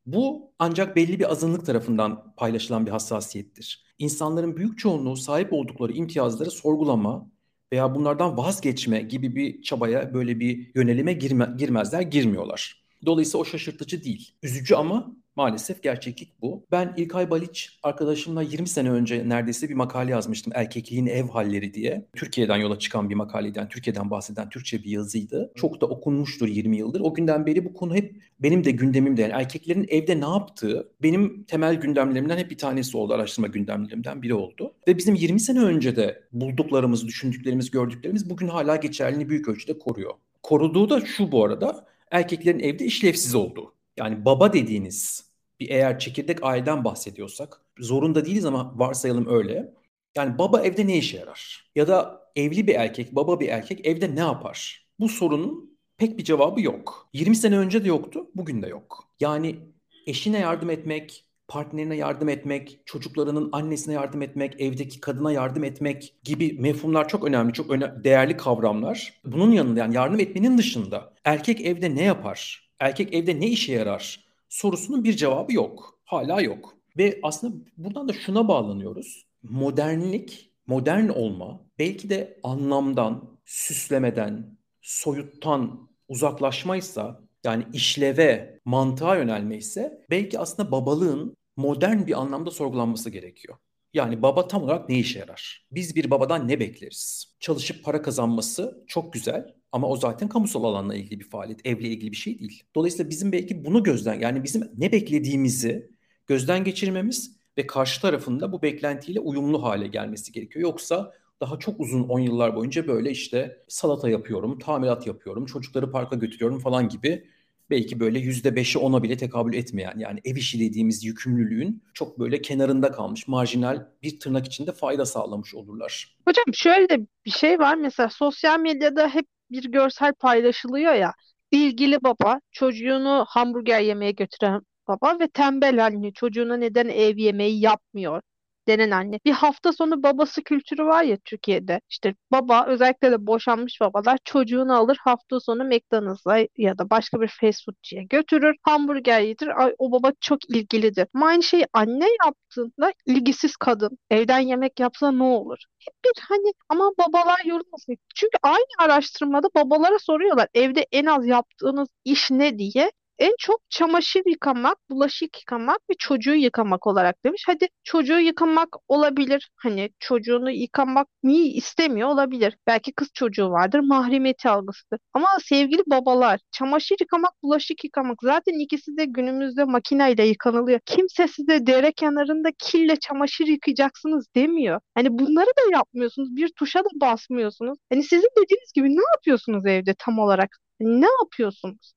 bu ancak belli bir azınlık tarafından paylaşılan bir hassasiyettir. İnsanların büyük çoğunluğu sahip oldukları imtiyazları sorgulama veya bunlardan vazgeçme gibi bir çabaya, böyle bir yönelime girme, girmezler, girmiyorlar. Dolayısıyla o şaşırtıcı değil. Üzücü ama Maalesef gerçeklik bu. Ben İlkay Baliç arkadaşımla 20 sene önce neredeyse bir makale yazmıştım. Erkekliğin ev halleri diye. Türkiye'den yola çıkan bir makaleden, Türkiye'den bahseden Türkçe bir yazıydı. Çok da okunmuştur 20 yıldır. O günden beri bu konu hep benim de gündemimde. Yani erkeklerin evde ne yaptığı benim temel gündemlerimden hep bir tanesi oldu. Araştırma gündemlerimden biri oldu. Ve bizim 20 sene önce de bulduklarımız, düşündüklerimiz, gördüklerimiz bugün hala geçerliliğini büyük ölçüde koruyor. Koruduğu da şu bu arada erkeklerin evde işlevsiz olduğu. Yani baba dediğiniz bir eğer çekirdek aileden bahsediyorsak zorunda değiliz ama varsayalım öyle. Yani baba evde ne işe yarar? Ya da evli bir erkek, baba bir erkek evde ne yapar? Bu sorunun pek bir cevabı yok. 20 sene önce de yoktu, bugün de yok. Yani eşine yardım etmek, partnerine yardım etmek, çocuklarının annesine yardım etmek, evdeki kadına yardım etmek gibi mefhumlar çok önemli, çok öne değerli kavramlar. Bunun yanında yani yardım etmenin dışında erkek evde ne yapar? Erkek evde ne işe yarar? Sorusunun bir cevabı yok. Hala yok. Ve aslında buradan da şuna bağlanıyoruz. Modernlik, modern olma belki de anlamdan, süslemeden, soyuttan uzaklaşmaysa yani işleve, mantığa yönelme ise belki aslında babalığın modern bir anlamda sorgulanması gerekiyor. Yani baba tam olarak ne işe yarar? Biz bir babadan ne bekleriz? Çalışıp para kazanması çok güzel ama o zaten kamusal alanla ilgili bir faaliyet, evle ilgili bir şey değil. Dolayısıyla bizim belki bunu gözden yani bizim ne beklediğimizi gözden geçirmemiz ve karşı tarafında bu beklentiyle uyumlu hale gelmesi gerekiyor. Yoksa daha çok uzun 10 yıllar boyunca böyle işte salata yapıyorum, tamirat yapıyorum, çocukları parka götürüyorum falan gibi belki böyle yüzde beşi ona bile tekabül etmeyen yani ev işi dediğimiz yükümlülüğün çok böyle kenarında kalmış marjinal bir tırnak içinde fayda sağlamış olurlar. Hocam şöyle de bir şey var mesela sosyal medyada hep bir görsel paylaşılıyor ya ilgili baba çocuğunu hamburger yemeye götüren baba ve tembel anne çocuğuna neden ev yemeği yapmıyor denen anne. Bir hafta sonu babası kültürü var ya Türkiye'de. İşte baba özellikle de boşanmış babalar çocuğunu alır hafta sonu McDonald's'a ya da başka bir fast foodçuya götürür. Hamburger yedir. Ay, o baba çok ilgilidir. Ama aynı şeyi anne yaptığında ilgisiz kadın evden yemek yapsa ne olur? Hep bir hani ama babalar yorulmasın. Çünkü aynı araştırmada babalara soruyorlar evde en az yaptığınız iş ne diye. En çok çamaşır yıkamak, bulaşık yıkamak ve çocuğu yıkamak olarak demiş. Hadi çocuğu yıkamak olabilir. Hani çocuğunu yıkamak niye istemiyor olabilir. Belki kız çocuğu vardır, mahremiyeti algısıdır. Ama sevgili babalar, çamaşır yıkamak, bulaşık yıkamak zaten ikisi de günümüzde makineyle yıkanılıyor. Kimse size dere kenarında kille çamaşır yıkayacaksınız demiyor. Hani bunları da yapmıyorsunuz. Bir tuşa da basmıyorsunuz. Hani sizin dediğiniz gibi ne yapıyorsunuz evde tam olarak? Hani ne yapıyorsunuz?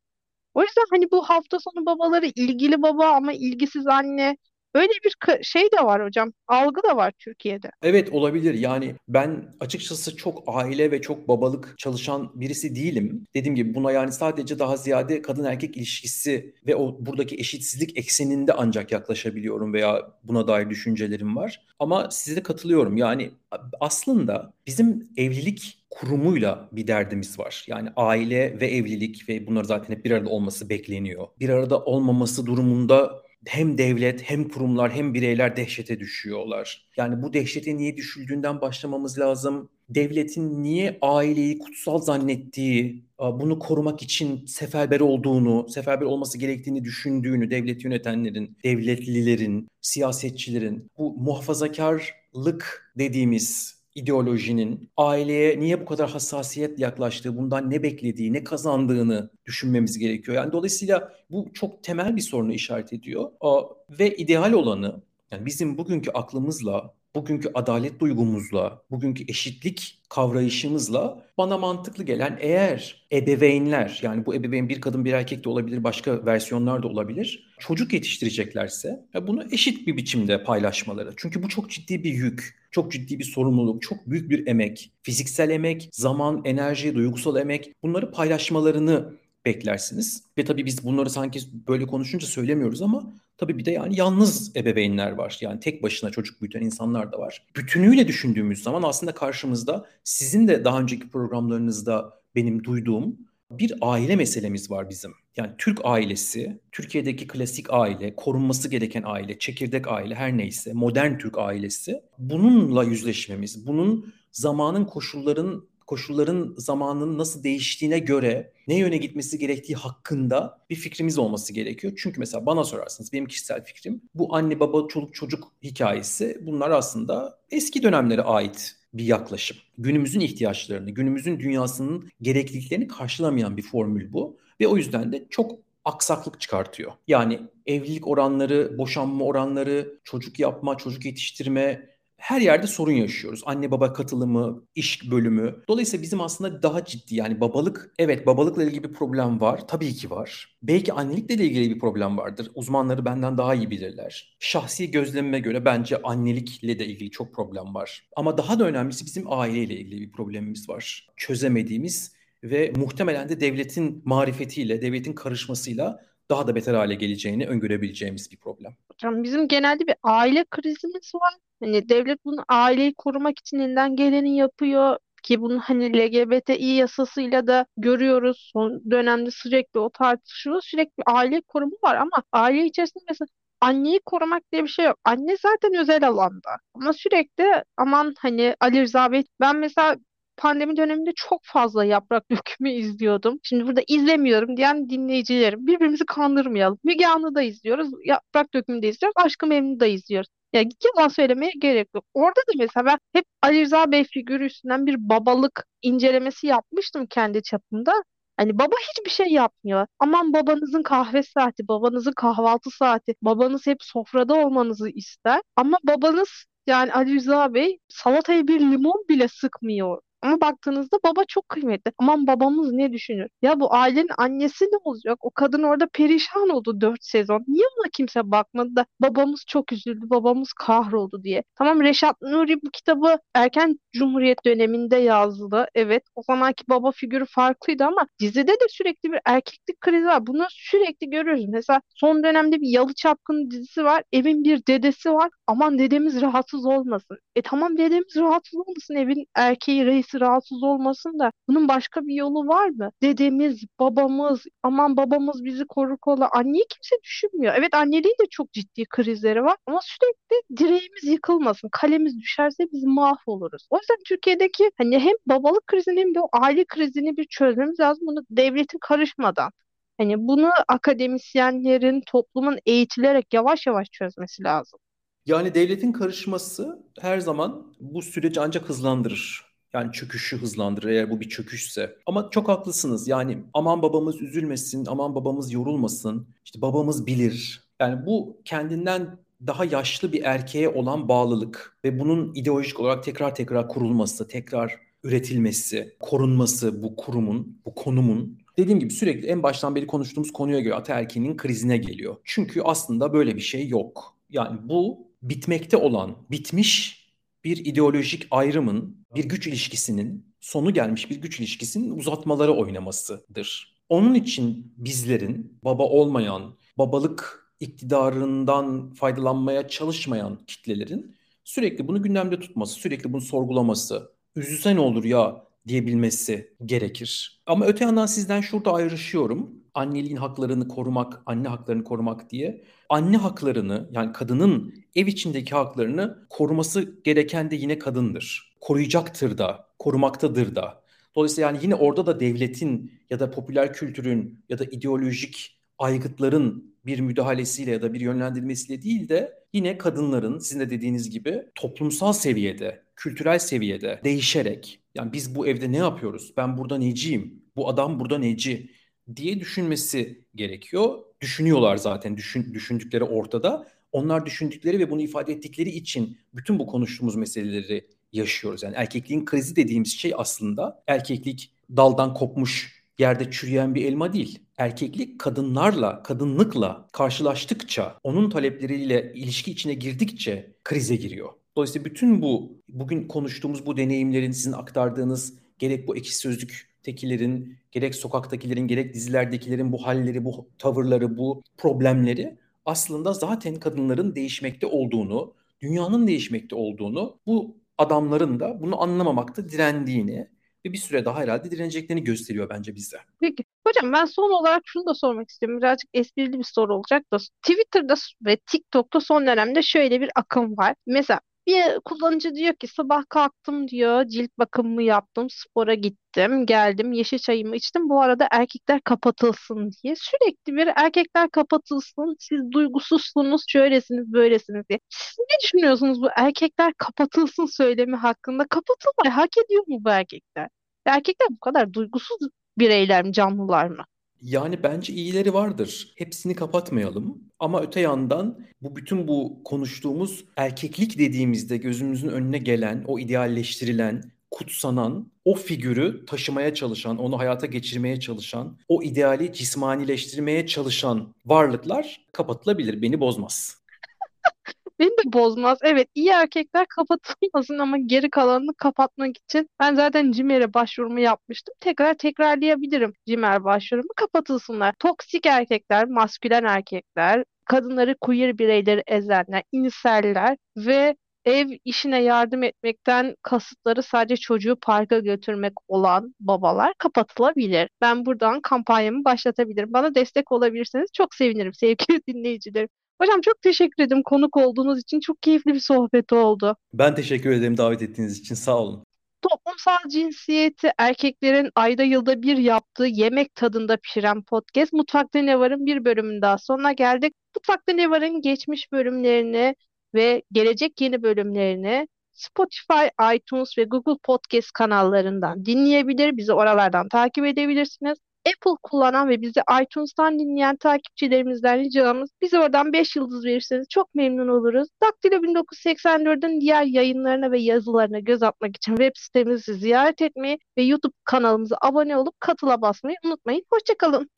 O yüzden hani bu hafta sonu babaları ilgili baba ama ilgisiz anne Böyle bir şey de var hocam. Algı da var Türkiye'de. Evet olabilir. Yani ben açıkçası çok aile ve çok babalık çalışan birisi değilim. Dediğim gibi buna yani sadece daha ziyade kadın erkek ilişkisi ve o buradaki eşitsizlik ekseninde ancak yaklaşabiliyorum veya buna dair düşüncelerim var. Ama size katılıyorum. Yani aslında bizim evlilik kurumuyla bir derdimiz var. Yani aile ve evlilik ve bunlar zaten hep bir arada olması bekleniyor. Bir arada olmaması durumunda hem devlet hem kurumlar hem bireyler dehşete düşüyorlar. Yani bu dehşete niye düşüldüğünden başlamamız lazım. Devletin niye aileyi kutsal zannettiği, bunu korumak için seferber olduğunu, seferber olması gerektiğini düşündüğünü devlet yönetenlerin, devletlilerin, siyasetçilerin bu muhafazakarlık dediğimiz ideolojinin aileye niye bu kadar hassasiyet yaklaştığı, bundan ne beklediği, ne kazandığını düşünmemiz gerekiyor. Yani dolayısıyla bu çok temel bir sorunu işaret ediyor. Ve ideal olanı yani bizim bugünkü aklımızla bugünkü adalet duygumuzla, bugünkü eşitlik kavrayışımızla bana mantıklı gelen eğer ebeveynler yani bu ebeveyn bir kadın bir erkek de olabilir başka versiyonlar da olabilir çocuk yetiştireceklerse bunu eşit bir biçimde paylaşmaları. Çünkü bu çok ciddi bir yük, çok ciddi bir sorumluluk, çok büyük bir emek, fiziksel emek, zaman, enerji, duygusal emek bunları paylaşmalarını beklersiniz. Ve tabii biz bunları sanki böyle konuşunca söylemiyoruz ama tabii bir de yani yalnız ebeveynler var. Yani tek başına çocuk büyüten insanlar da var. Bütünüyle düşündüğümüz zaman aslında karşımızda sizin de daha önceki programlarınızda benim duyduğum bir aile meselemiz var bizim. Yani Türk ailesi, Türkiye'deki klasik aile, korunması gereken aile, çekirdek aile her neyse, modern Türk ailesi bununla yüzleşmemiz, bunun zamanın koşulların koşulların zamanın nasıl değiştiğine göre ne yöne gitmesi gerektiği hakkında bir fikrimiz olması gerekiyor. Çünkü mesela bana sorarsınız benim kişisel fikrim bu anne baba çoluk çocuk hikayesi bunlar aslında eski dönemlere ait bir yaklaşım. Günümüzün ihtiyaçlarını, günümüzün dünyasının gerekliliklerini karşılamayan bir formül bu ve o yüzden de çok aksaklık çıkartıyor. Yani evlilik oranları, boşanma oranları, çocuk yapma, çocuk yetiştirme her yerde sorun yaşıyoruz. Anne baba katılımı, iş bölümü. Dolayısıyla bizim aslında daha ciddi yani babalık, evet babalıkla ilgili bir problem var. Tabii ki var. Belki annelikle de ilgili bir problem vardır. Uzmanları benden daha iyi bilirler. Şahsi gözlemime göre bence annelikle de ilgili çok problem var. Ama daha da önemlisi bizim aileyle ilgili bir problemimiz var. Çözemediğimiz ve muhtemelen de devletin marifetiyle, devletin karışmasıyla daha da beter hale geleceğini öngörebileceğimiz bir problem. Hocam bizim genelde bir aile krizimiz var. Hani devlet bunu aileyi korumak için elinden geleni yapıyor ki bunu hani LGBTİ yasasıyla da görüyoruz. Son dönemde sürekli o tartışılıyor. Sürekli aile korumu var ama aile içerisinde mesela anneyi korumak diye bir şey yok. Anne zaten özel alanda. Ama sürekli aman hani Ali Rıza Bey ben mesela pandemi döneminde çok fazla yaprak dökümü izliyordum. Şimdi burada izlemiyorum diyen dinleyicilerim. Birbirimizi kandırmayalım. Müge Anlı'da izliyoruz. Yaprak dökümü de izliyoruz. Aşkı Memnu'da izliyoruz. Ya yalan söylemeye gerek yok. Orada da mesela ben hep Ali Rıza Bey figürü üstünden bir babalık incelemesi yapmıştım kendi çapımda. Hani baba hiçbir şey yapmıyor. Aman babanızın kahve saati, babanızın kahvaltı saati, babanız hep sofrada olmanızı ister. Ama babanız yani Ali Rıza Bey salataya bir limon bile sıkmıyor. Ama baktığınızda baba çok kıymetli. Aman babamız ne düşünür? Ya bu ailenin annesi ne olacak? O kadın orada perişan oldu 4 sezon. Niye ona kimse bakmadı da babamız çok üzüldü, babamız kahroldu diye. Tamam Reşat Nuri bu kitabı erken Cumhuriyet döneminde yazdı. Evet o zamanki baba figürü farklıydı ama dizide de sürekli bir erkeklik krizi var. Bunu sürekli görüyoruz. Mesela son dönemde bir Yalı Çapkını dizisi var. Evin bir dedesi var. Aman dedemiz rahatsız olmasın. E tamam dedemiz rahatsız olmasın. Evin erkeği reis annesi rahatsız olmasın da bunun başka bir yolu var mı? Dedemiz, babamız, aman babamız bizi korur kolla. Anneyi kimse düşünmüyor. Evet anneliğin de çok ciddi krizleri var ama sürekli direğimiz yıkılmasın. Kalemiz düşerse biz mahvoluruz. O yüzden Türkiye'deki hani hem babalık krizini hem de o aile krizini bir çözmemiz lazım. Bunu devletin karışmadan. Hani bunu akademisyenlerin, toplumun eğitilerek yavaş yavaş çözmesi lazım. Yani devletin karışması her zaman bu süreci ancak hızlandırır. Yani çöküşü hızlandırır eğer bu bir çöküşse. Ama çok haklısınız. Yani aman babamız üzülmesin, aman babamız yorulmasın. İşte babamız bilir. Yani bu kendinden daha yaşlı bir erkeğe olan bağlılık ve bunun ideolojik olarak tekrar tekrar kurulması, tekrar üretilmesi, korunması bu kurumun, bu konumun dediğim gibi sürekli en baştan beri konuştuğumuz konuya göre ataerkinin krizine geliyor. Çünkü aslında böyle bir şey yok. Yani bu bitmekte olan, bitmiş bir ideolojik ayrımın, bir güç ilişkisinin, sonu gelmiş bir güç ilişkisinin uzatmaları oynamasıdır. Onun için bizlerin baba olmayan, babalık iktidarından faydalanmaya çalışmayan kitlelerin sürekli bunu gündemde tutması, sürekli bunu sorgulaması, üzülse ne olur ya diyebilmesi gerekir. Ama öte yandan sizden şurada ayrışıyorum. Anneliğin haklarını korumak, anne haklarını korumak diye. Anne haklarını yani kadının ev içindeki haklarını koruması gereken de yine kadındır. Koruyacaktır da, korumaktadır da. Dolayısıyla yani yine orada da devletin ya da popüler kültürün ya da ideolojik aygıtların bir müdahalesiyle ya da bir yönlendirmesiyle değil de yine kadınların sizin de dediğiniz gibi toplumsal seviyede, kültürel seviyede değişerek yani biz bu evde ne yapıyoruz? Ben burada neciyim? Bu adam burada neci? Diye düşünmesi gerekiyor. Düşünüyorlar zaten düşün, düşündükleri ortada. Onlar düşündükleri ve bunu ifade ettikleri için bütün bu konuştuğumuz meseleleri yaşıyoruz. Yani erkekliğin krizi dediğimiz şey aslında erkeklik daldan kopmuş, yerde çürüyen bir elma değil. Erkeklik kadınlarla, kadınlıkla karşılaştıkça, onun talepleriyle ilişki içine girdikçe krize giriyor. Dolayısıyla bütün bu bugün konuştuğumuz bu deneyimlerin sizin aktardığınız gerek bu ekşi sözlük tekilerin, gerek sokaktakilerin, gerek dizilerdekilerin bu halleri, bu tavırları, bu problemleri aslında zaten kadınların değişmekte olduğunu, dünyanın değişmekte olduğunu, bu adamların da bunu anlamamakta direndiğini ve bir süre daha herhalde direneceklerini gösteriyor bence bize. Peki. Hocam ben son olarak şunu da sormak istiyorum. Birazcık esprili bir soru olacak da. Twitter'da ve TikTok'ta son dönemde şöyle bir akım var. Mesela bir kullanıcı diyor ki sabah kalktım diyor, cilt bakımımı yaptım, spora gittim, geldim, yeşil çayımı içtim. Bu arada erkekler kapatılsın diye. Sürekli bir erkekler kapatılsın, siz duygusuzsunuz, şöylesiniz, böylesiniz diye. Siz ne düşünüyorsunuz bu erkekler kapatılsın söylemi hakkında? Kapatılmayı hak ediyor mu bu erkekler? Erkekler bu kadar duygusuz bireyler mi, canlılar mı? Yani bence iyileri vardır. Hepsini kapatmayalım. Ama öte yandan bu bütün bu konuştuğumuz erkeklik dediğimizde gözümüzün önüne gelen, o idealleştirilen, kutsanan, o figürü taşımaya çalışan, onu hayata geçirmeye çalışan, o ideali cismanileştirmeye çalışan varlıklar kapatılabilir. Beni bozmaz. Beni de bozmaz. Evet iyi erkekler kapatılmasın ama geri kalanını kapatmak için ben zaten Cimer'e başvurumu yapmıştım. Tekrar tekrarlayabilirim Cimer başvurumu kapatılsınlar. Toksik erkekler, maskülen erkekler, kadınları queer bireyleri ezenler, inseller ve ev işine yardım etmekten kasıtları sadece çocuğu parka götürmek olan babalar kapatılabilir. Ben buradan kampanyamı başlatabilirim. Bana destek olabilirseniz çok sevinirim sevgili dinleyicilerim. Hocam çok teşekkür ederim konuk olduğunuz için. Çok keyifli bir sohbet oldu. Ben teşekkür ederim davet ettiğiniz için. Sağ olun. Toplumsal cinsiyeti erkeklerin ayda yılda bir yaptığı yemek tadında pişiren podcast Mutfakta Ne Var'ın bir bölümünün daha sonuna geldik. Mutfakta Ne Var'ın geçmiş bölümlerini ve gelecek yeni bölümlerini Spotify, iTunes ve Google Podcast kanallarından dinleyebilir. Bizi oralardan takip edebilirsiniz. Apple kullanan ve bizi iTunes'tan dinleyen takipçilerimizden ricamız bizi oradan 5 yıldız verirseniz çok memnun oluruz. Daktilo 1984'ün diğer yayınlarına ve yazılarına göz atmak için web sitemizi ziyaret etmeyi ve YouTube kanalımıza abone olup katıla basmayı unutmayın. Hoşçakalın.